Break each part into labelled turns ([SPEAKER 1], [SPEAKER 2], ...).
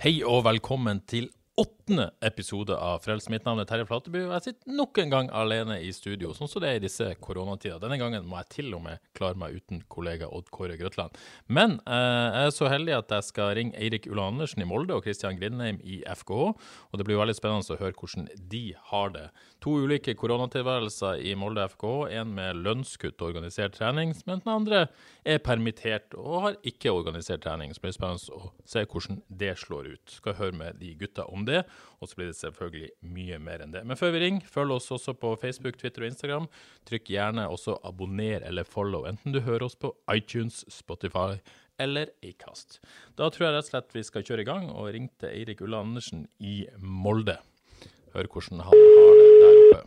[SPEAKER 1] Hei og velkommen til åttende episode av Frels. Mitt navn er Terje Flateby, og jeg sitter nok en gang alene i studio, sånn som det er i disse koronatider. Denne gangen må jeg til og med klare meg uten kollega Odd Kåre Grøtland. Men eh, jeg er så heldig at jeg skal ringe Eirik Ulla Andersen i Molde og Kristian Grindheim i FKH, og det blir veldig spennende å høre hvordan de har det. To ulike koronatilværelser i Molde FKH, en med lønnskutt og organisert trening, mens den andre er permittert og har ikke organisert trening. Så blir det spennende å se hvordan det slår ut. Skal høre med de gutta om det, og så blir det selvfølgelig mye mer enn det. Men før vi ringer, følg oss også på Facebook, Twitter og Instagram. Trykk gjerne også abonner eller follow, enten du hører oss på iTunes, Spotify eller Acast. Da tror jeg rett og slett vi skal kjøre i gang og ringe til Eirik Ulla Andersen i Molde. Hør hvordan han har det der oppe.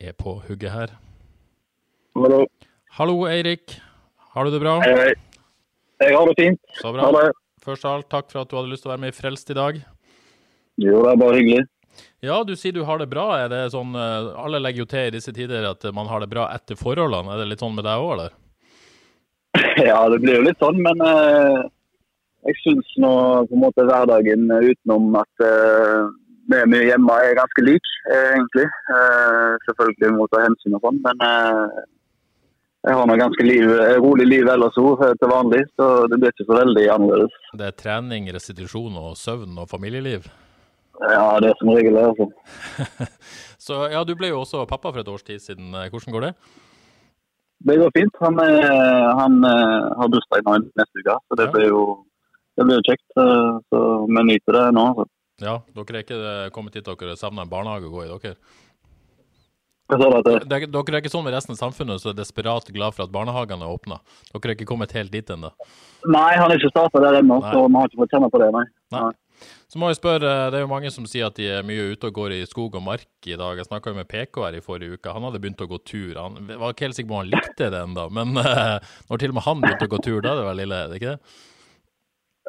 [SPEAKER 1] Er på hugget her.
[SPEAKER 2] Hallo.
[SPEAKER 1] Hallo, Eirik. Har du det bra?
[SPEAKER 2] Hei, Hei. Jeg har det fint.
[SPEAKER 1] Så bra. Først av alt, takk for at du hadde lyst til å være med i Frelst i dag.
[SPEAKER 2] Jo, det er bare hyggelig.
[SPEAKER 1] Ja, du sier du har det bra. Er det sånn, eh, Alle legger jo til i disse tider at man har det bra etter forholdene. Er det litt sånn med deg òg, eller?
[SPEAKER 2] Ja, det blir jo litt sånn, men eh, jeg syns nå på en måte hverdagen utenom at eh, vi er mye hjemme, er ganske lik, eh, egentlig. Eh, selvfølgelig må vi ta hensyn og sånn, men eh, jeg har nå ganske liv, eh, rolig liv ellers òg til vanlig, så det blir ikke så veldig annerledes.
[SPEAKER 1] Det er trening, restitusjon og søvn og familieliv.
[SPEAKER 2] Ja, det er som regel det. altså.
[SPEAKER 1] Så ja, du ble jo også pappa for et års tid siden. Eh, Hvordan går det?
[SPEAKER 2] Det går fint. Han, er, han er, har bursdag nå neste uke, så det
[SPEAKER 1] Ja.
[SPEAKER 2] blir jo det blir kjekt. eh, Så vi nyter det nå. Så.
[SPEAKER 1] Ja, dere er ikke eh, kommet dit dere savner en barnehage å gå i, dere? Er- Dere er ikke sånn med resten av samfunnet som er desperat glad for at barnehagene er åpna? Dere er ikke kommet helt dit ennå?
[SPEAKER 2] Nei, han er ikke starta der ennå, så vi har ikke fått kjenne på det, nei.
[SPEAKER 1] Nei. Så må jeg spørre, Det er jo mange som sier at de er mye ute og går i skog og mark i dag. Jeg snakka med PK her i forrige uke. Han hadde begynt å gå tur. Han var ikke helt sikker på om han likte det ennå, men eh, når til og med han begynte å gå tur, da det vel ille, er det ikke det?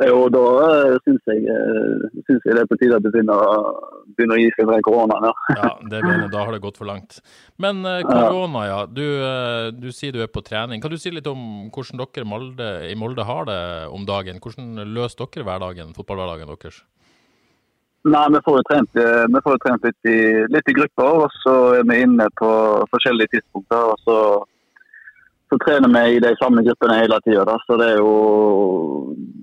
[SPEAKER 2] Jo, da uh, syns jeg, uh, syns jeg det er på tide at det begynner, begynner å gi seg med koronaen, ja.
[SPEAKER 1] Ja, det mener da har det gått for langt. Men eh, korona, ja. Du, eh, du sier du er på trening. Kan du si litt om hvordan dere Molde, i Molde har det om dagen? Hvordan løser dere hverdagen, fotballhverdagen deres?
[SPEAKER 2] Nei, vi får jo trent, eh, vi får jo trent litt, i, litt i grupper, og så er vi inne på forskjellige tidspunkter. og så, så trener vi i de samme gruppene hele tida, så det er, jo,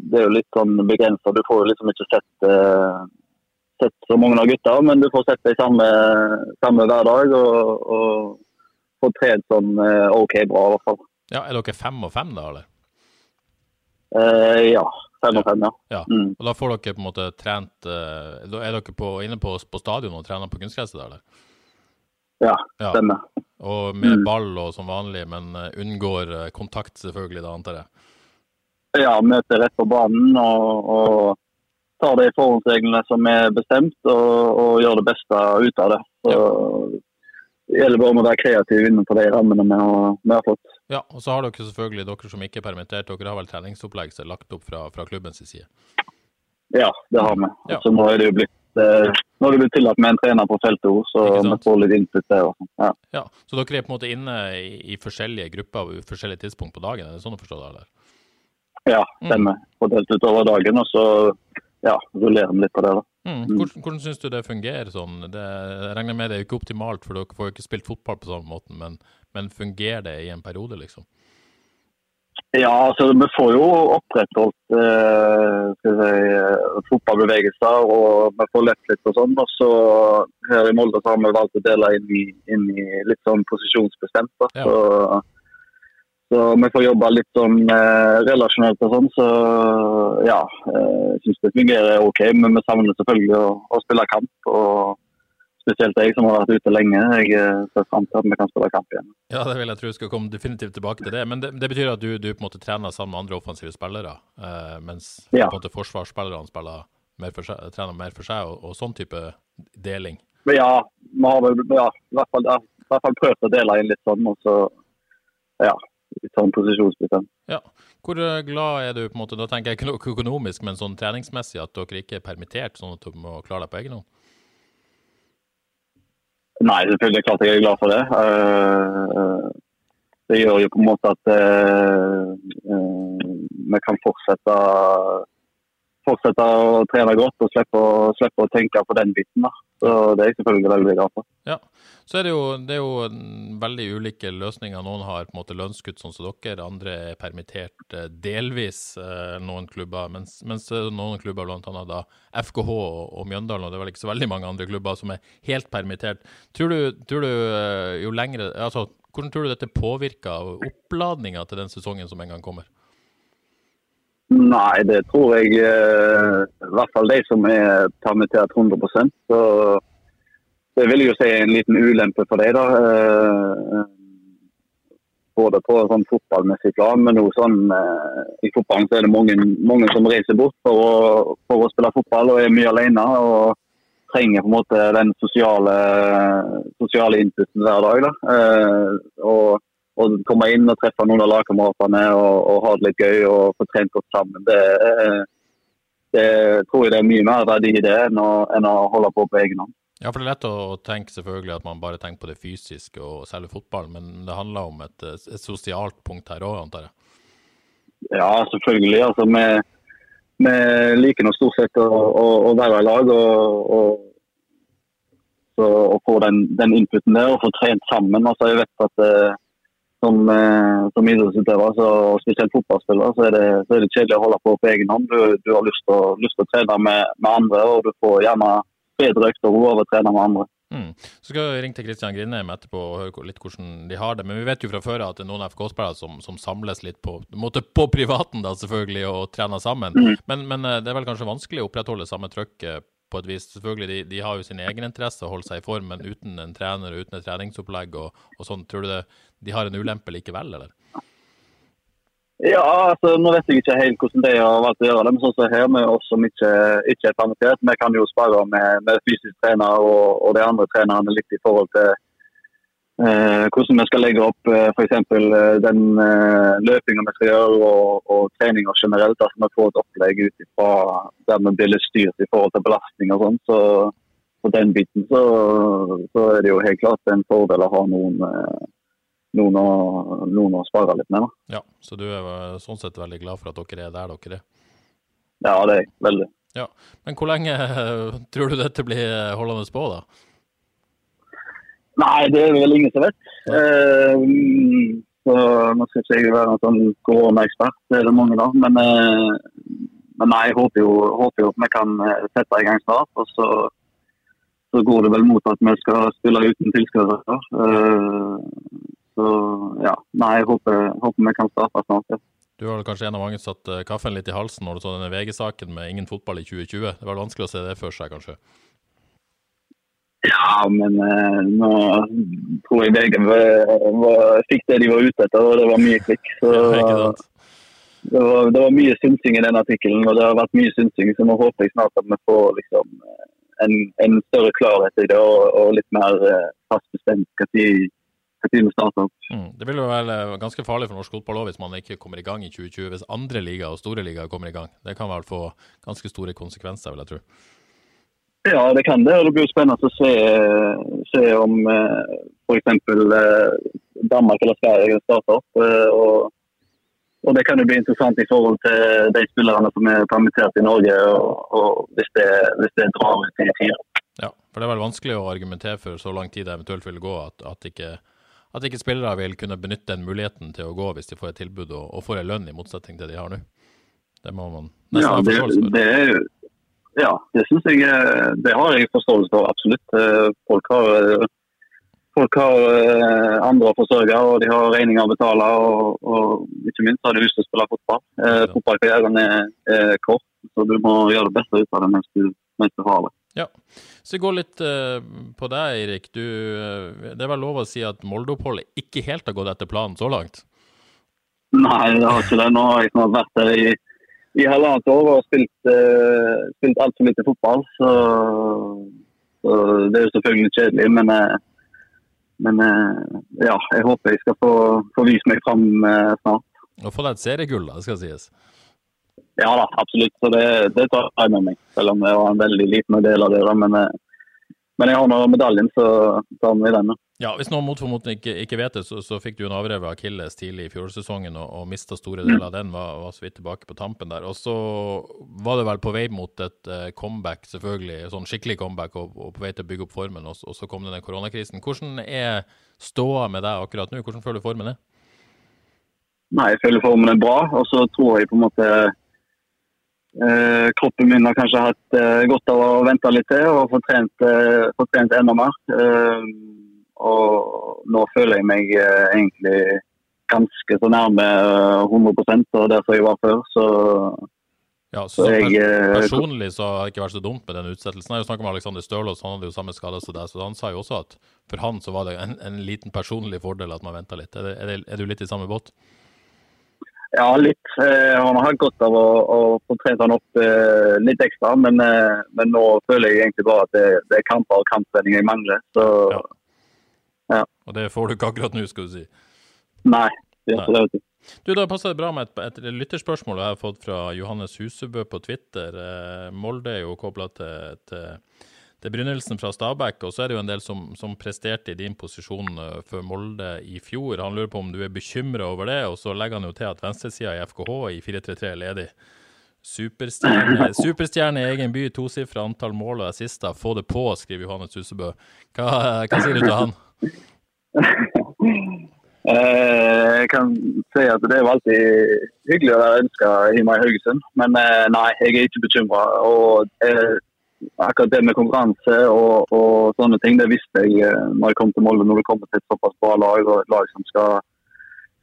[SPEAKER 2] det er jo litt sånn begrensa. Du får jo liksom ikke sett, eh, sett så mange av gutta, men du får sett de samme, samme hver dag. Og, og får trent sånn eh, OK bra, i hvert fall.
[SPEAKER 1] Ja, Er dere fem og fem, da, eller?
[SPEAKER 2] Eh, ja. Fem og fem, ja.
[SPEAKER 1] Ja.
[SPEAKER 2] Mm.
[SPEAKER 1] Og da får dere på en måte trent eh, er dere på, inne på, på stadion og trener på kunstgresset, da, eller?
[SPEAKER 2] Ja,
[SPEAKER 1] Ja.
[SPEAKER 2] stemmer.
[SPEAKER 1] Og med
[SPEAKER 2] Mm.
[SPEAKER 1] ball og som vanlig, men eh, unngår eh, kontakt, selvfølgelig, da, antar jeg.
[SPEAKER 2] ja, møter rett på banen og, og tar de forhåndsreglene som er bestemt, og, og gjør det beste ut av det. Så Det gjelder bare om å være kreativ innenfor de rammene vi har, vi har fått.
[SPEAKER 1] Ja, og så har dere selvfølgelig, dere som ikke er permittert, dere har vel treningsopplegg som er lagt opp fra, fra klubbens side?
[SPEAKER 2] Ja, det har vi.
[SPEAKER 1] Ja.
[SPEAKER 2] Så nå er det jo blitt eh, nå er det blitt tillatt med en trener på feltet òg, så vi får litt input der. Ja.
[SPEAKER 1] Ja, Så dere er på en måte inne i, i forskjellige grupper på forskjellige tidspunkt på dagen, er det sånn å forstå det? eller?
[SPEAKER 2] ja, stemmer. Fordelt utover dagen, og så ja, rullerer vi litt på det. da.
[SPEAKER 1] Mm. Hvordan, hvordan syns du det fungerer sånn? Det, jeg regner med det er ikke optimalt, for dere får jo ikke spilt fotball på samme måten, men, men fungerer det i en periode, liksom?
[SPEAKER 2] Ja, altså vi får jo opprettholdt eh, eh, fotballbevegelser og vi får lett litt og sånn. Og så her i Molde så har vi valgt å dele inn i, inn i litt sånn posisjonsbestemt. Da.
[SPEAKER 1] Ja.
[SPEAKER 2] Så, Så vi får jobbe litt sånn eh, relasjonelt og sånn, så ja. Jeg eh, syns det fungerer OK. Men vi savner selvfølgelig å, å, spille kamp. og Spesielt jeg som har vært ute lenge. Jeg eh, ser fram til at vi kan spille kamp igjen.
[SPEAKER 1] Ja, det vil jeg tro skal komme definitivt tilbake til det. Men det, det betyr at du, du, på en måte trener sammen med andre offensive spillere, eh, mens ja. på en måte forsvarsspillerne spiller mer for seg, trener mer for seg, og, og sånn type deling?
[SPEAKER 2] Ja, vi har vel ja, i hvert fall, i hvert fall prøvd å dele inn litt sånn. og så ja, sånn posisjonsbestemt.
[SPEAKER 1] Ja. Hvor eh, glad er du, på en måte, da tenker jeg ikke noe økonomisk, men sånn treningsmessig, at dere ikke er permittert, sånn at du må klare deg på egen hånd?
[SPEAKER 2] Nei, selvfølgelig klart jeg er glad for det. Uh, det gjør jo på en måte at uh, vi kan fortsette fortsette å trene godt og slippe, slippe å tenke på den biten. da. Så Det er jeg selvfølgelig veldig glad for.
[SPEAKER 1] Ja, så er det, jo, det er jo veldig ulike løsninger. Noen har på en måte lønnskutt sånn som dere, andre er permittert eh, delvis, eh, noen klubber. Mens, mens noen klubber, bl.a. da FKH og, og Mjøndalen, og det er vel ikke så veldig mange andre klubber som er helt permittert. Tror du, tror du eh, jo lengre, altså, Hvordan tror du dette påvirker oppladninga til den sesongen som en gang kommer?
[SPEAKER 2] Nei, det tror jeg eh, i hvert fall de som er permittert 100% så Det vil jo si en liten ulempe for dem. da. både på sånn fotballmessig plan, men også sånn, eh, i fotballen så er det mange, mange som reiser bort for å, for å, spille fotball og er mye alene. og trenger på en måte den sosiale, sosiale innflytelsen hver dag. Da. og å komme inn og treffe noen av lagkameratene og, og, ha det litt gøy og få trent godt sammen. Det, det tror jeg det er mye mer verdi i det enn å, enn å holde på på egen hånd.
[SPEAKER 1] Ja, for Det er lett å tenke selvfølgelig at man bare tenker på det fysiske og selve fotballen, men det handler om et, et sosialt punkt her òg, antar jeg?
[SPEAKER 2] Ja, selvfølgelig. Altså, vi, vi liker nå stort sett å, å, å, være i lag og, og, og få den, den, inputen der og få trent sammen. Altså, jeg vet at eh, som, eh, som idrettsutøver og spesielt fotballspiller, så er, det, så er, det, kjedelig å holde på på egen hånd. Du, du har lyst til, lyst til, å trene med, med, andre, og du får gjerne bedre økter av å trene med andre.
[SPEAKER 1] Mm. Så skal vi ringe til Kristian Grindheim etterpå og høre litt hvordan de har det. Men vi vet jo fra før at det er noen FK-spillere som, som, samles litt på, på privaten da selvfølgelig og trener sammen. Mm. Men, men, eh, det er vel kanskje vanskelig å opprettholde samme trøkk på et vis. Selvfølgelig, de, de har jo sin egen interesse å holde seg i form, men uten en trener og uten et treningsopplegg og, og sånn, tror du det de har en ulempe likevel, eller?
[SPEAKER 2] Ja, altså nå vet jeg ikke helt hvordan de har valgt å gjøre det. Men sånn som her med oss som ikke, ikke er permittert, vi kan jo spare med, med fysisk trener og, og, de andre trenerne litt i forhold til eh, hvordan vi skal legge opp eh, f.eks. Eh, den eh, løpinga vi skal gjøre og, og treninga generelt. Altså vi får et opplegg ut ifra der vi blir styrt i forhold til belastning og sånn. Så på den biten så, så, er det jo helt klart en fordel å ha noen eh, noen å, noen å spare litt med.
[SPEAKER 1] Da. Ja, Så du er sånn sett veldig glad for at dere er der dere er?
[SPEAKER 2] Ja, det er jeg. Veldig.
[SPEAKER 1] Ja, Men hvor lenge tror du dette blir holdende på, da?
[SPEAKER 2] Nei, det er vel ingen som vet. Eh, så Nå skal ikke jeg være en sånn koronaekspert, det er det mange da. Men, eh, men nei, jeg håper jo, håper jo at vi kan eh, sette i gang snart. og så så går det vel mot at vi skal spille uten tilskuere. Så ja, nei, jeg håper, håper vi kan starte snart. Ja.
[SPEAKER 1] Du har kanskje en av mange satt kaffen litt i halsen når du så denne VG-saken med ingen fotball i 2020. Det var vanskelig å se det for seg, kanskje?
[SPEAKER 2] Ja, men uh, nå tror jeg VG var, var, fikk det de var ute etter, og det var mye klikk. Så, ja, det, var, det var, mye synsing i den artikkelen, og det har vært mye synsing. Så nå håper jeg snart at vi får liksom, en, en, større klarhet i det, og, og litt mer uh, fast bestemt når
[SPEAKER 1] Mm. Det vil jo være ganske farlig for norsk fotball hvis man ikke kommer i gang i 2020, hvis andre ligaer og store ligaer kommer i gang. Det kan vel få ganske store konsekvenser, vil jeg tro.
[SPEAKER 2] Ja, det kan det. og Det blir jo spennende å se, se om eh, f.eks. Eh, Danmark eller Sverige starter opp. Eh, og, og, Det kan jo bli interessant i forhold til de spillerne som er permittert i Norge, og, og hvis, det, hvis, det, drar ut i fire.
[SPEAKER 1] Ja, for det er vel vanskelig å argumentere for så lang tid det eventuelt vil gå at, at ikke at ikke spillere vil kunne benytte den muligheten til å gå hvis de får et tilbud og, og får en lønn, i motsetning til det de har nå. Det må man nesten ja, ha forståelse for.
[SPEAKER 2] Det, ja, det syns jeg Det har jeg forståelse for, absolutt. Eh, folk har, folk har eh, andre å forsørge, og de har regninger å betale. Og, og ikke minst har de lyst til å spille fotball. Ja. Fotballkarrieren er, er kort, så du må gjøre det beste ut av det mens du, mens du har det.
[SPEAKER 1] Ja. Så vi går litt uh, på deg, Eirik. Du, uh, det er vel lov å si at Molde-oppholdet ikke helt har gått etter planen så langt?
[SPEAKER 2] Nei, det har ikke det. Nå har jeg snart vært der i, i halvannet år og spilt, uh, spilt altfor lite fotball. Så, så, det er jo selvfølgelig kjedelig, men, men ja, jeg håper jeg skal få, få vise meg fram snart.
[SPEAKER 1] Og få deg et seriegull, da, skal sies.
[SPEAKER 2] Ja da, absolutt. Så det, det tar jeg med meg. Selv om det var en veldig liten del av det. Da. Men, eh, men jeg har nå medaljen, så tar vi den.
[SPEAKER 1] Ja, Hvis noen mot formodning ikke, ikke, vet det, så, så fikk du en avrevet akilles tidlig i fjorårssesongen og, og mista store deler av den. Var, var, så vidt tilbake på tampen der. Og så var det vel på vei mot et uh, comeback, selvfølgelig. Sånn skikkelig comeback, og, og, på vei til å bygge opp formen. Og, og så kom denne koronakrisen. Hvordan er ståa med deg akkurat nå? Hvordan føler du formen er?
[SPEAKER 2] Nei, jeg føler formen er bra. Og så tror jeg på en måte Eh, kroppen min har kanskje hatt eh, godt av å vente litt til og få trent, eh, trent enda mer. Eh, og nå føler jeg meg eh, egentlig ganske så nærme 100 eh, og der som jeg var før. Så,
[SPEAKER 1] ja, så, så jeg, Personlig så har det ikke vært så dumt med den utsettelsen. Jeg snakka med Alexander Stølås, han hadde jo samme skade som deg. Så han sa jo også at for han så var det en, en liten personlig fordel at man venta litt. Er, det, er, det, er, du litt i samme båt?
[SPEAKER 2] Ja, litt. Eh, han har godt av å, å få trent han opp eh, litt ekstra. Men, eh, men, nå føler jeg egentlig bare at det, det er kamper og kamptrening jeg mangler. Så, ja.
[SPEAKER 1] ja. Og det får du ikke akkurat nå, skal du si?
[SPEAKER 2] Nei, det gjør det.
[SPEAKER 1] Du, Da passer det bra med et, et lytterspørsmål jeg har fått fra Johannes Husebø på Twitter. Molde er jo kobla til, til det er begynnelsen fra Stabæk, og så er det jo en del som, som presterte i din posisjon uh, for Molde i fjor. Han lurer på om du er bekymra over det, og så legger han jo til at venstresida i FKH i 4-3-3 er ledig. Superstjerne, superstjerne i egen by, tosifra antall mål og assister. Få det på, skriver Johannes Husebø. Hva, hva sier du til han?
[SPEAKER 2] Eh, jeg kan si at det er jo alltid hyggelig å være ønska hjemme i Haugesund, men eh, nei, jeg er ikke bekymra. Og akkurat det med konkurranse og, og, sånne ting, det visste jeg eh, når jeg kom til Molde. Når det kommer til et såpass bra lag og et lag som skal,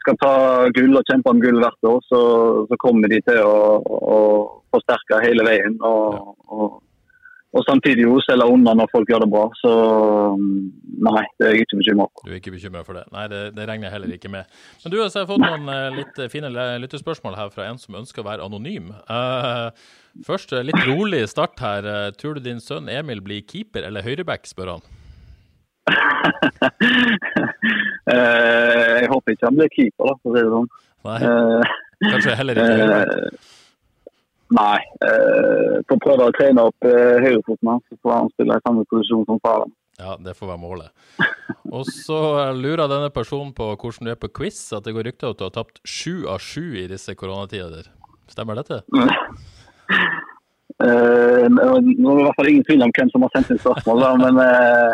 [SPEAKER 2] skal ta gull og kjempe om gull hvert år, så, så kommer de til å, å, forsterke hele veien. Og, og, og samtidig jo selge unna når folk gjør det bra. Så nei, det er jeg ikke bekymra for.
[SPEAKER 1] Du er ikke bekymra for det? Nei, det, det, regner jeg heller ikke med. Men du har fått noen uh, litt fine lyttespørsmål her fra en som ønsker å være anonym. Uh, Først eh, litt rolig start her. Eh, tror du din sønn Emil blir keeper eller høyreback, spør han.
[SPEAKER 2] uh, jeg håper ikke han blir keeper, da, for å si det sånn.
[SPEAKER 1] Nei, Kanskje heller ikke høyreback?
[SPEAKER 2] Nei. Eh, får prøve å trene opp eh, høyrefoten hans, så får han spille i samme posisjon som faren.
[SPEAKER 1] Ja, det får være målet. Og så lurer denne personen på hvordan du er på quiz. At det går rykter om at du har tapt sju av sju i disse koronatider. Stemmer dette?
[SPEAKER 2] Uh, nå er det i hvert fall ingen tvil om hvem som har sendt inn spørsmål, men uh,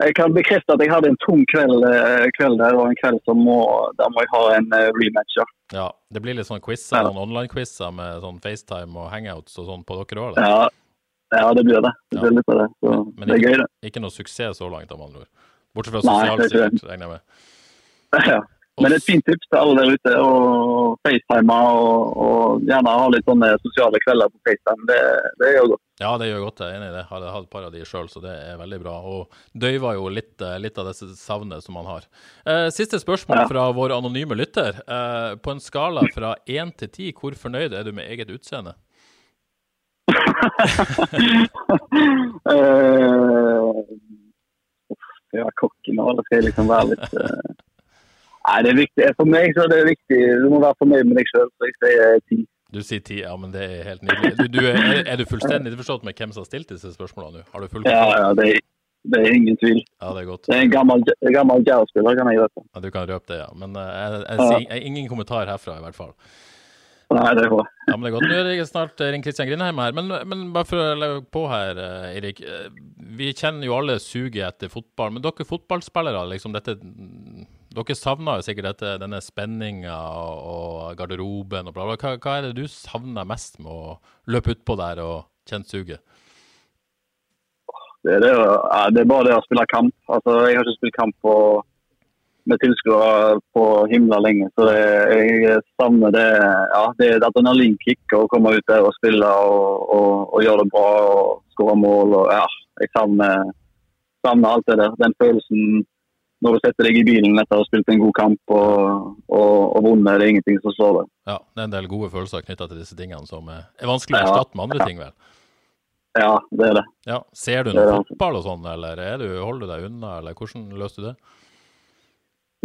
[SPEAKER 2] jeg kan bekrefte at jeg hadde en tung kveld, uh, kveld der, og en kveld som må, der må jeg ha en rematch. Ja.
[SPEAKER 1] Det blir litt sånn quizer, ja. sånn online-quizer med sånn FaceTime og hangouts og sånn på dere òg?
[SPEAKER 2] Ja, ja, det blir det. Det blir litt av det. Så men, men det er
[SPEAKER 1] ikke,
[SPEAKER 2] gøy, det.
[SPEAKER 1] Ikke noe suksess så langt, av andre ord? Bortsett fra sosialt, regner jeg med.
[SPEAKER 2] Ja. Men et fint tips til alle der ute å facetime og, og, gjerne ha litt sånne sosiale kvelder på FaceTime. Det, det gjør godt.
[SPEAKER 1] Ja, det gjør godt. Jeg er enig i det. Jeg har hatt et par av de sjøl, så det er veldig bra. Og døyver jo litt, eh, litt av disse savnet som man har. Eh, siste spørsmål fra vår anonyme lytter. Eh, på en skala fra én til ti, hvor fornøyd er du med eget utseende?
[SPEAKER 2] jeg er kokken nå, eller skal jeg liksom være litt uh... Nei, det er viktig. For meg så er det viktig. Du må være fornøyd med deg sjøl, så jeg sier ti.
[SPEAKER 1] Du sier ti, ja, men det er helt nydelig. Du, du er, er, du fullstendig forstått med hvem som har stilt disse spørsmålene nå? Har du full
[SPEAKER 2] Ja, ja, det er, det er, ingen tvil.
[SPEAKER 1] Ja, Det er godt.
[SPEAKER 2] Det er en gammel, gammel spiller kan jeg røpe.
[SPEAKER 1] Ja, Du kan røpe det, ja. Men uh, jeg, jeg, jeg, ingen kommentar herfra, i hvert fall.
[SPEAKER 2] Nei, det er bra.
[SPEAKER 1] Ja, men det er godt. Nå er det snart Ring Kristian Grindheim her. Men, men, bare for å legge på her, eh, Erik. Eh, vi kjenner jo alle suget etter fotball. Men dere fotballspillere, liksom dette dere savner jo sikkert dette, denne spenninga og garderoben og bla, bla. Hva, hva, er det du savner mest med å løpe utpå der og kjenne suget?
[SPEAKER 2] Det det, det er bare det å spille kamp. Altså, jeg har ikke spilt kamp på, med tilskuere på himla lenge, så det, jeg savner det. Ja, det er et adrenalinkick å komme ut der og spille og, og, og gjøre det bra og skåre mål. Og, ja, jeg savner, savner alt det der. Den følelsen når du setter deg i bilen etter å ha spilt en god kamp og, og, og vunnet. Det er ingenting som slår deg.
[SPEAKER 1] Ja, det er en del gode følelser knytta til disse tingene som er er vanskelig å erstatte med andre ting, vel.
[SPEAKER 2] Ja, det er det.
[SPEAKER 1] Ja, Ser du
[SPEAKER 2] Det er
[SPEAKER 1] noe
[SPEAKER 2] det.
[SPEAKER 1] fotball og sånn, eller er du, holder du deg unna, eller hvordan løser du det?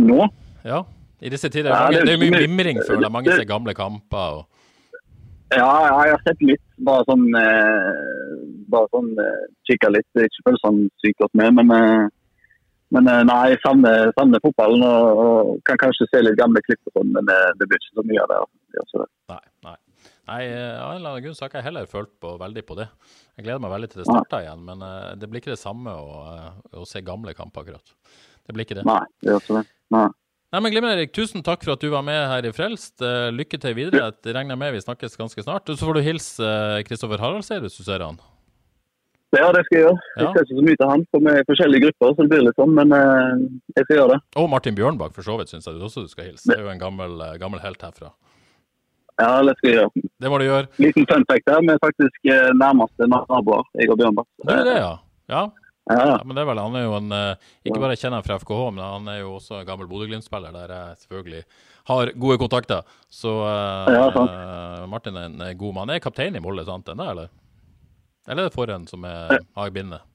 [SPEAKER 2] Nå
[SPEAKER 1] Ja, i disse tider.
[SPEAKER 2] Ja, det-
[SPEAKER 1] det er mye
[SPEAKER 2] mimring,
[SPEAKER 1] mimring, føler jeg. Mange
[SPEAKER 2] det-
[SPEAKER 1] ser gamle kamper. og
[SPEAKER 2] Ja, ja, jeg har sett litt. Bare sånn eh, Bare sånn eh, kikka litt. Det er Ikke følt sånn sykt godt med, men eh, men eh, nei, jeg savner, savner fotballen og, og kan kanskje se litt gamle klipp og sånn, men eh, det blir ikke så mye av det. altså.
[SPEAKER 1] Nei. nei. Nei, eh, Av en eller annen grunn så har ikke jeg heller følt på veldig på det. Jeg gleder meg veldig til det starter igjen, men det blir ikke det samme å, å se gamle kamper, akkurat. Det blir ikke det.
[SPEAKER 2] Nei, det gjør ikke det. Nei.
[SPEAKER 1] Nei, men Glimmer Erik, tusen takk for at du var med her i Frelst. Lykke til videre. Jeg regner med vi snakkes ganske snart. Så får du hilse Kristoffer Haraldseid hvis du ser han.
[SPEAKER 2] Ja, det skal jeg gjøre. Jeg ser ikke så mye til han, for vi er i forskjellige grupper, så det blir litt sånn, men eh, jeg skal gjøre det.
[SPEAKER 1] Og Martin Bjørnbakk, for så vidt, syns jeg du også du skal hilse. Det er jo en gammel, eh, gammel helt herfra.
[SPEAKER 2] Ja, det skal jeg gjøre.
[SPEAKER 1] Det må du gjøre.
[SPEAKER 2] Liten fun fact her, vi er faktisk eh, nærmeste naboer, jeg og Bjørnbakk.
[SPEAKER 1] Det er det, ja? Ja,
[SPEAKER 2] Ja, ja.
[SPEAKER 1] men det er vel, Han er jo en Ikke bare kjenner han fra FKH, men han er jo også en gammel Bodø-Glimt-spiller der jeg selvfølgelig har gode kontakter. Så eh,
[SPEAKER 2] Ja,
[SPEAKER 1] Martin er en god mann. Er kaptein i Molde, sant? Ennå, eller? Eller er det forhen som er, har bindet?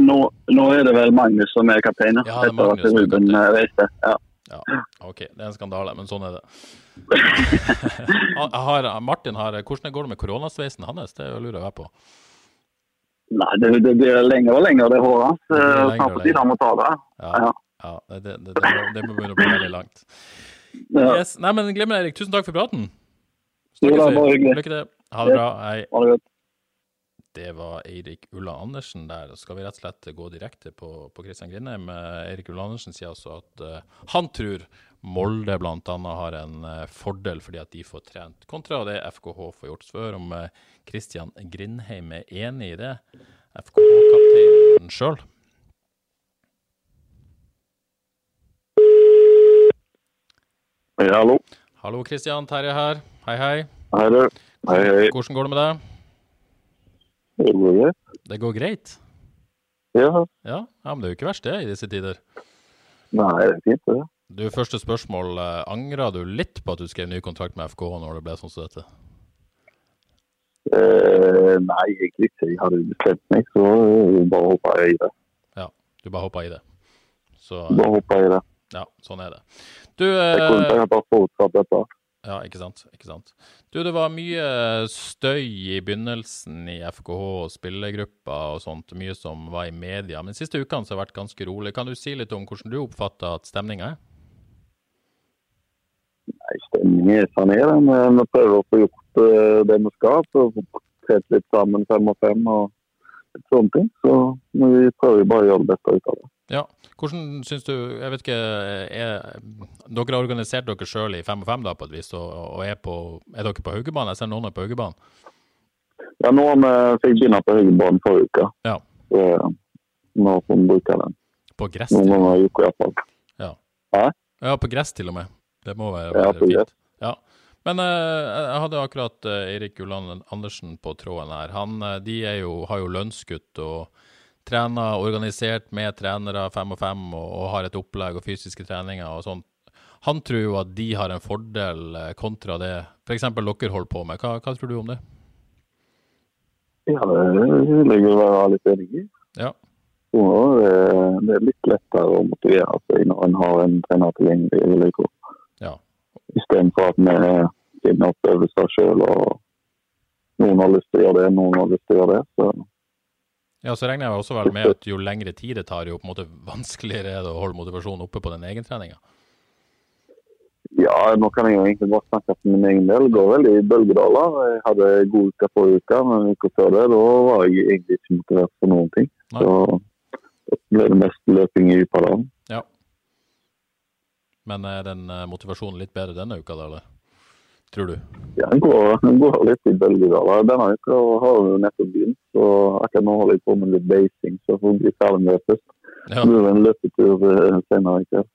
[SPEAKER 2] Nå, nå er det vel Magnus som er kaptein, ja.
[SPEAKER 1] Det er
[SPEAKER 2] etter at Ruben eh, reiste. Ja.
[SPEAKER 1] Ja, OK. Det er en skandale, men sånn er det. Har, Martin har Hvordan går det med koronasveisen hans? Det lurer jeg på.
[SPEAKER 2] Nei, det, det blir lenger og lenger, det håret hans. Eh, Snart på tide han må ta det.
[SPEAKER 1] Ja,
[SPEAKER 2] Ja.
[SPEAKER 1] det, det, det, må, begynne å bli veldig langt. Yes. Nei, men Glimmer Erik, tusen takk for praten.
[SPEAKER 2] Snakkes
[SPEAKER 1] vi. Lykke til. Ha det bra. Hei.
[SPEAKER 2] Ha det godt.
[SPEAKER 1] Det var Eirik Ulla Andersen der. Skal vi rett og slett gå direkte på, på Christian Grindheim? Eh, Eirik Ulla Andersen sier altså at uh, han tror Molde bl.a. har en uh, fordel fordi at de får trent, kontra det FKH får gjort. før. om uh, Christian Grindheim er enig i det. FKH-kapteinen sjøl.
[SPEAKER 2] Ja, hallo.
[SPEAKER 1] Hallo, Christian. Terje her. Hei, hei.
[SPEAKER 2] Hei, du. Hei, hei.
[SPEAKER 1] Hvordan går det med deg?
[SPEAKER 2] Det går greit.
[SPEAKER 1] Det går greit?
[SPEAKER 2] Ja.
[SPEAKER 1] Ja, ja men det er jo ikke verst det i disse tider.
[SPEAKER 2] Nei, det er fint, det.
[SPEAKER 1] Du, Første spørsmål. Eh, Angra du litt på at du skrev ny kontrakt med FK når det ble sånn som dette?
[SPEAKER 2] Eh, nei, egentlig ikke. Jeg hadde bestemt meg, så eh, bare hoppa jeg i det.
[SPEAKER 1] Ja, du bare hoppa i det. Så
[SPEAKER 2] Bare hoppa i det.
[SPEAKER 1] ja, sånn er det. Du,
[SPEAKER 2] Jeg kunne
[SPEAKER 1] eh,
[SPEAKER 2] bare forutsatt dette.
[SPEAKER 1] Ja, ikke sant, ikke sant. Du, det var mye støy i begynnelsen i FKH og spillergruppa og sånt, mye som var i media. Men siste ukene har det vært ganske rolig. Kan du si litt om hvordan du oppfatter at stemninga er?
[SPEAKER 2] Nei, stemningen er sånn er den. men Vi prøver å få gjort eh, det vi skal. Så få trent litt sammen fem og fem og sånne ting. Så vi prøver bare å gjøre det beste ut av det.
[SPEAKER 1] Ja, hvordan syns du Jeg vet ikke er, Dere har organisert dere sjøl i fem og fem da, på et vis, og, og er, på, er dere på Haugebanen? Jeg ser noen er på Haugebanen.
[SPEAKER 2] Ja, noen har fikk begynne på Haugebanen forrige uke.
[SPEAKER 1] Ja.
[SPEAKER 2] Så, eh, nå bruker den.
[SPEAKER 1] På gress
[SPEAKER 2] Noen ganger i uka iallfall.
[SPEAKER 1] Ja, på gress til og med. Det må være,
[SPEAKER 2] Ja, på
[SPEAKER 1] fint.
[SPEAKER 2] gress.
[SPEAKER 1] Ja. Men eh, jeg hadde akkurat eh, Eirik Ulland Andersen på tråden her. Han, eh, de er jo, har jo lønnskutt og trener organisert med trenere fem og fem og, og har et opplegg og fysiske treninger og sånt. Han tror jo at de har en fordel eh, kontra det f.eks. dere holder på med. Hva, hva tror du om det?
[SPEAKER 2] Ja, det ligger å være litt enig i.
[SPEAKER 1] Ja.
[SPEAKER 2] Det, er litt lettere å motivere seg når en har en trener tilgjengelig. vil jeg.
[SPEAKER 1] Ja.
[SPEAKER 2] Istedenfor at vi finner opp øvelser sjøl og noen har lyst til å gjøre det, noen har lyst til å gjøre det. Så
[SPEAKER 1] Ja, så regner jeg også vel med at jo lengre tid det tar, jo på en måte vanskeligere er det å holde motivasjonen oppe på den egentreninga.
[SPEAKER 2] ja, nå kan jeg jo egentlig bare snakke for min egen del. Det går veldig i bølgedaler. Jeg hadde god uke forrige uke, men uka før det da var jeg egentlig ikke motivert for noen ting.
[SPEAKER 1] Nei.
[SPEAKER 2] Så da ble det mest løping i Upadalen.
[SPEAKER 1] Ja. Men er den eh, motivasjonen litt bedre denne uka, da, eller? Tror du?
[SPEAKER 2] Ja, den går, går litt i bølgedaler. Denne uka har vi nettopp begynt,
[SPEAKER 3] Så akkurat nå holder jeg på med litt basing, så får bli ferdig med det først.
[SPEAKER 1] Ja.
[SPEAKER 3] Det blir en løpetur eh, senere i kveld.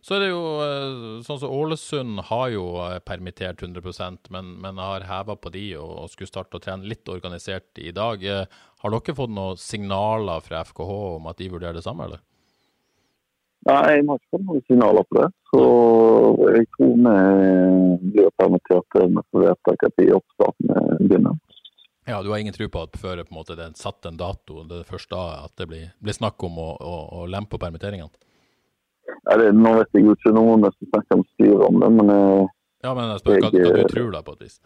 [SPEAKER 1] Så er det jo eh, sånn som Ålesund har jo eh, permittert 100% men, men har heva på de og, og skulle starte å trene litt organisert i dag. Har dere fått noen signaler fra FKH om at de vurderer det samme, eller?
[SPEAKER 3] Nei, jeg har ikke fått noen signaler på det. Så jeg tror vi blir permittert til vi får vite når oppstarten begynner.
[SPEAKER 1] Ja, du har ingen tro på at før på en måte, det er satt en dato, det er først da at det blir, blir snakk om å, å, å lempe på permitteringene?
[SPEAKER 3] Ja, det, nå vet jeg jo ikke noe om jeg skal snakke om styret om det, men jeg,
[SPEAKER 1] Ja, men jeg spør hva, du
[SPEAKER 3] eh,
[SPEAKER 1] tror da, på et vis.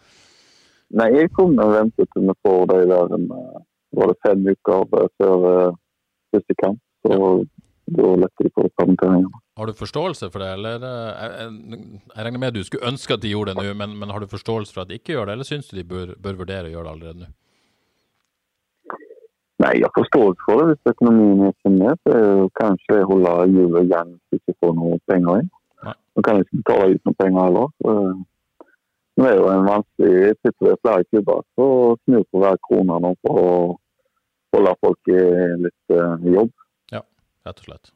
[SPEAKER 3] nei, jeg vi venter til vi får de der en, eh, var det fem uker eh, før eh, første kamp. Så da letter de på permitteringene.
[SPEAKER 1] Har du forståelse for det, eller eh, jeg, jeg, regner med du skulle ønske at de gjorde det nå, men, men har du forståelse for at de ikke gjør det, eller syns du de bør, bør vurdere å gjøre det allerede nå?
[SPEAKER 3] Nei, jeg har forståelse for det. Hvis økonomien er ikke med, så kanskje jeg holder hjulet igjen hvis jeg får noe penger inn.
[SPEAKER 1] Nei.
[SPEAKER 3] Nå kan jeg ikke betale ut noen penger heller. Eh, Nå er det jo en vanskelig ved flere klubber Så snur på hver krone nå for å holde folk i litt eh, jobb.
[SPEAKER 1] Rett og slett.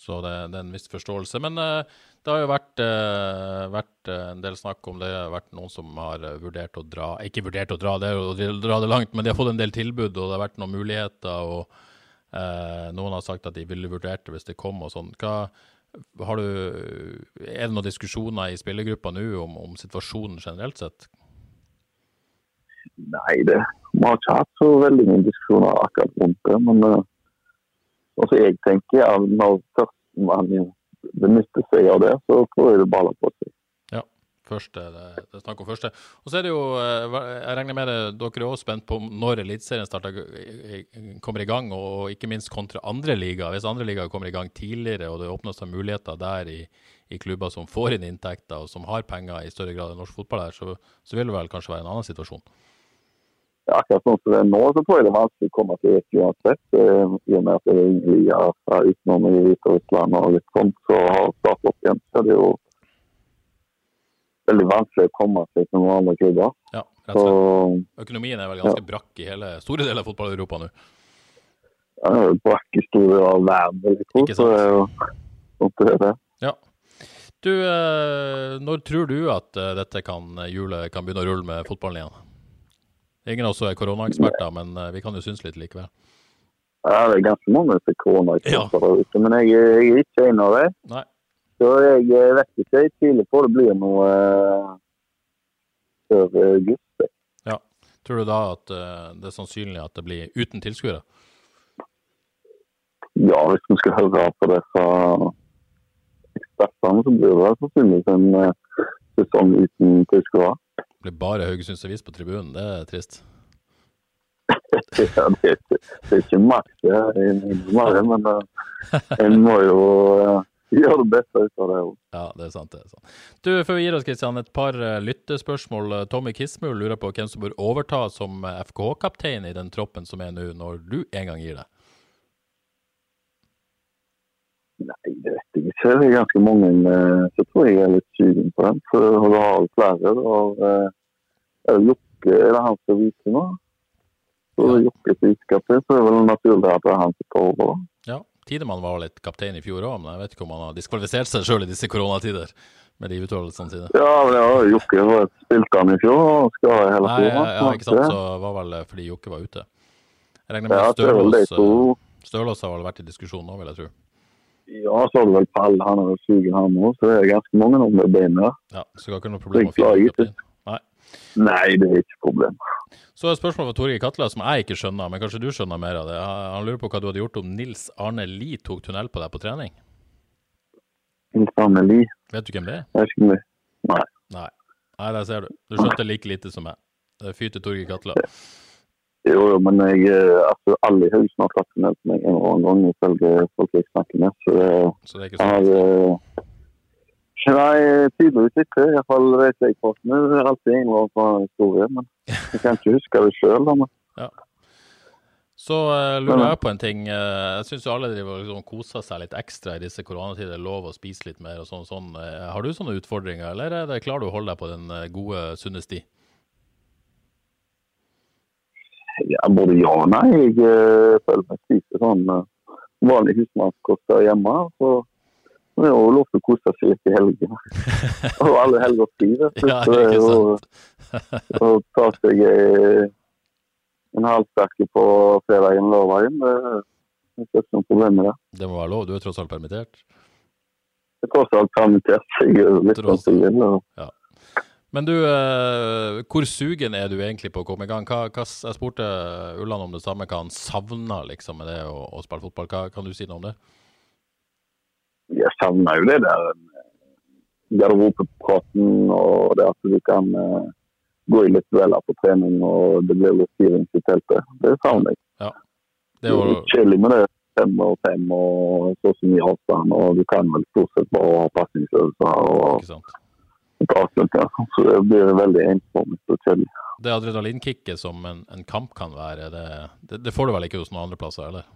[SPEAKER 1] Så det, det er en viss forståelse. Men uh, det har jo vært, uh, vært uh, en del snakk om det. Det har vært noen som har vurdert å dra Ikke vurdert å dra, det å dra det langt, men de har fått en del tilbud, og det har vært noen muligheter. og Noen har sagt at de ville vurdert det hvis det kom og sånn. Er det noen diskusjoner i spillergruppa nå om, om situasjonen generelt sett?
[SPEAKER 3] Nei, det, vi har ikke hatt så veldig mye diskusjoner akkurat rundt det. Men altså jeg tenker ja, når først man benytter seg av det, så tror jeg det baller på seg.
[SPEAKER 1] Første, det, det er snakk om første. Og så er det jo, eh, jeg regner med det, dere er også spent på når Eliteserien i- i- kommer i gang, og ikke minst kontra andre ligaer. Hvis andre ligaer kommer i gang tidligere, og det åpner seg muligheter der i, i klubber som får inn inntekter, og som har penger i større grad enn norsk fotball her, så, så vil det vel kanskje være en annen situasjon.
[SPEAKER 3] Ja, akkurat sånn som det er nå, så tror jeg det er vanskelig å komme til et uansett. Uh, I og med at det er ingen ligaer fra utenom i Hviterussland og litt sånt, så har startet opp igjen. Så det er jo veldig vanskelig å komme seg til noen andre klubber.
[SPEAKER 1] Ja, rett og
[SPEAKER 3] Så
[SPEAKER 1] slett. Økonomien er vel ganske brakk i hele store deler av fotball-Europa nå.
[SPEAKER 3] ja, det er jo brakk i store deler av verden, vil jeg tro. Så det er jo sånn det er.
[SPEAKER 1] Ja. Du, eh, når tror du at eh, dette kan, hjulet kan begynne å rulle med fotballen igjen? Ingen av oss er koronaeksperter, men eh, vi kan jo synes litt likevel.
[SPEAKER 3] Ja, det er ganske mange som er koronaeksperter
[SPEAKER 1] Ja.
[SPEAKER 3] ute, men jeg, jeg er ikke en av dem.
[SPEAKER 1] Nei.
[SPEAKER 3] Så jeg eh, vet ikke. Jeg tviler på det blir noe uh, før august.
[SPEAKER 1] Tror du da at uh, det er sannsynlig at det blir uten tilskuere?
[SPEAKER 3] Ja, hvis vi skal høre på det fra ekspertene, så blir det sannsynligvis en uh, sesong uten tilskuere.
[SPEAKER 1] Blir bare Haugesunds Avis på tribunen, det er trist.
[SPEAKER 3] Ja, det, er ikke- det er ikke makt det er innmari, men eh, en må jo eh, gjøre det beste ut av det.
[SPEAKER 1] Ja, det er sant. det er sant. Du, Før vi gir oss, Kristian, et par eh, lyttespørsmål. Tommy Kismul lurer på hvem som bør overta som FKH-kaptein i den troppen som er nå, når du en gang gir deg.
[SPEAKER 3] Nei, det Det er ganske mange eh, så tror jeg er litt sugen på den. For du har flere. Du har eh, Jokke, er det han som viser nå? Så ja. Jokke som iskaptein, så er det vel naturlig at det er han som tar over. da.
[SPEAKER 1] Ja, Tidemann var litt kaptein i fjor òg, men jeg vet ikke om han har diskvalifisert seg sjøl i disse koronatider med de uttalelsene sine.
[SPEAKER 3] Ja, men ja, Jokke har spilt han i fjor og skal hele tiden.
[SPEAKER 1] Nei, ja, ikke sant, så var vel fordi Jokke var ute. Jeg regner med
[SPEAKER 3] Ja, så
[SPEAKER 1] Stølås, eh, Stølås har vel vært i diskusjon nå, vil jeg tro.
[SPEAKER 3] Ja, så har du vel Pall, han er jo sugen han òg, så det er ganske mange om det beinet.
[SPEAKER 1] Ja, Så det har ikke noe problem å finne
[SPEAKER 3] ikke.
[SPEAKER 1] Nei.
[SPEAKER 3] Nei, det er ikke problem.
[SPEAKER 1] Så er spørsmålet fra Torgeir Katla, som jeg ikke skjønner, men kanskje du skjønner mer av det. Han lurer på hva du hadde gjort om Nils Arne Lie tok tunnel på deg på trening.
[SPEAKER 3] Nils Arne Li.
[SPEAKER 1] Vet du hvem det er?
[SPEAKER 3] Jeg vet ikke om det. Nei.
[SPEAKER 1] Nei. Nei, der ser du. Du skjønte like lite som meg. Det fyr til Torgeir Katla.
[SPEAKER 3] Jo, jo, men jeg, altså, alle i huset har tatt meg en eller annen gang, ifølge folk jeg snakker med. Så det,
[SPEAKER 1] Så det er ikke
[SPEAKER 3] sånn. har
[SPEAKER 1] sånn.
[SPEAKER 3] eh, Nei, tydeligvis ikke. Iallfall vet jeg på det. Er alltid en eller annen historie, men jeg kan ikke huske det sjøl.
[SPEAKER 1] Så uh, lurer jeg på en ting. Jeg syns alle driver liksom koser seg litt ekstra i disse koronatider. Lov å spise litt mer og sånn. sånn. Har du sånne utfordringer, eller er det, klarer du å holde deg på den gode, sunne sti?
[SPEAKER 3] Ja, både ja og nei. Jeg uh, føler meg spiser sånn uh, vanlig husmannskost hjemme. Så det er jo lov til å kose seg litt i helgene. og alle helger fri.
[SPEAKER 1] Ja, ikke sant.
[SPEAKER 3] Og ta seg en halvsterke på fredagen og lørdagen. Det er ikke noe problem med det.
[SPEAKER 1] Det må være lov, du er tross alt permittert?
[SPEAKER 3] Jeg er tross alt permittert, jeg er litt sånn.
[SPEAKER 1] Ja. Men du, eh, hvor sugen er du egentlig på å komme i gang? Hva, hva, jeg spurte Ulland om det samme, hva han savna liksom, med det å, å spille fotball. Hva, kan du si noe om det?
[SPEAKER 3] Jeg savner jo det der eh, garderobepraten og det at du kan uh, gå i litt dueller på trening og det blir litt styring i teltet. Det savner jeg.
[SPEAKER 1] Ja.
[SPEAKER 3] Det
[SPEAKER 1] Det
[SPEAKER 3] er litt kjedelig med det fem og fem og så så mye avstand, og du kan vel stort sett bare ha pasningsøvelser og
[SPEAKER 1] ikke sant?
[SPEAKER 3] Et avslutninger. Så det blir veldig ensformig og kjedelig.
[SPEAKER 1] Det adrenalinkicket som en, en kamp kan være, det, det, det får du vel ikke hos noen andre plasser, eller?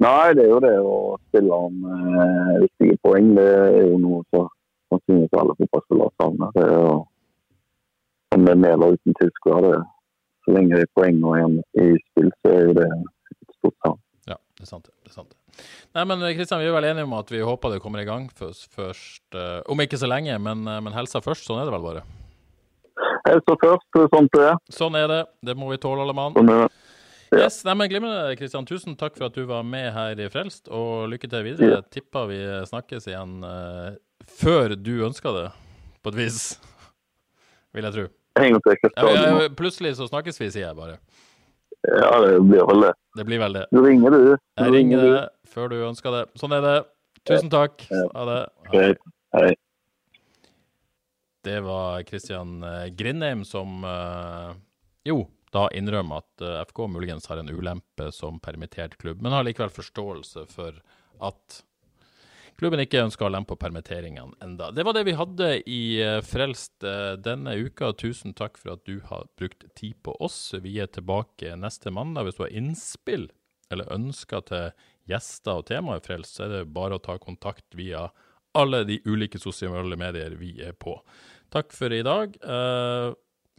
[SPEAKER 3] Nei, det er jo det å spille om eh, viktige poeng. Det er jo noe som sannsynligvis alle fotballspillere savner. Det er jo, om det er med eller uten tilskuere, så lenge det er poeng og igjen i spill, så er jo det et stort savn.
[SPEAKER 1] Ja, det er sant. det, det er sant. Nei, men Kristian, vi er vel enige om at vi håper det kommer i gang først, eh, om ikke så lenge, men, eh, men helsa først. Sånn er det vel bare.
[SPEAKER 3] Helsa først, sånn det er.
[SPEAKER 1] Sånn er det. Det må vi tåle, alle mann.
[SPEAKER 3] Sånn er det. Ja.
[SPEAKER 1] Yes, nei, men Glimrende, Kristian. Tusen takk for at du var med her i Frelst, og lykke til videre. Ja. tipper vi snakkes igjen uh, før du ønsker det, på et vis. Vil jeg tro. Ja, plutselig så snakkes vi, sier jeg bare.
[SPEAKER 3] Ja, det blir vel det.
[SPEAKER 1] Det blir vel det.
[SPEAKER 3] Du ringer, du. Du
[SPEAKER 1] Jeg ringer
[SPEAKER 3] du.
[SPEAKER 1] Før du ønska det. Sånn er det. Tusen takk. Ha det.
[SPEAKER 3] Hei.
[SPEAKER 1] Det var Kristian eh, Grindheim som eh, jo da innrømmer at eh, FK muligens har en ulempe som permittert klubb, men har likevel forståelse for at klubben ikke ønsker å lempe på permitteringene enda. Det var det vi hadde i Frelst denne uka. Tusen takk for at du har brukt tid på oss. Vi er tilbake neste mandag. Hvis du har innspill eller ønsker til gjester og temaer Frelst, så er det bare å ta kontakt via alle de ulike sosiale medier vi er på. Takk for i dag. Eh,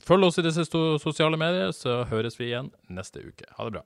[SPEAKER 1] følg oss i disse sosiale medier, så høres vi igjen neste uke. Ha det bra.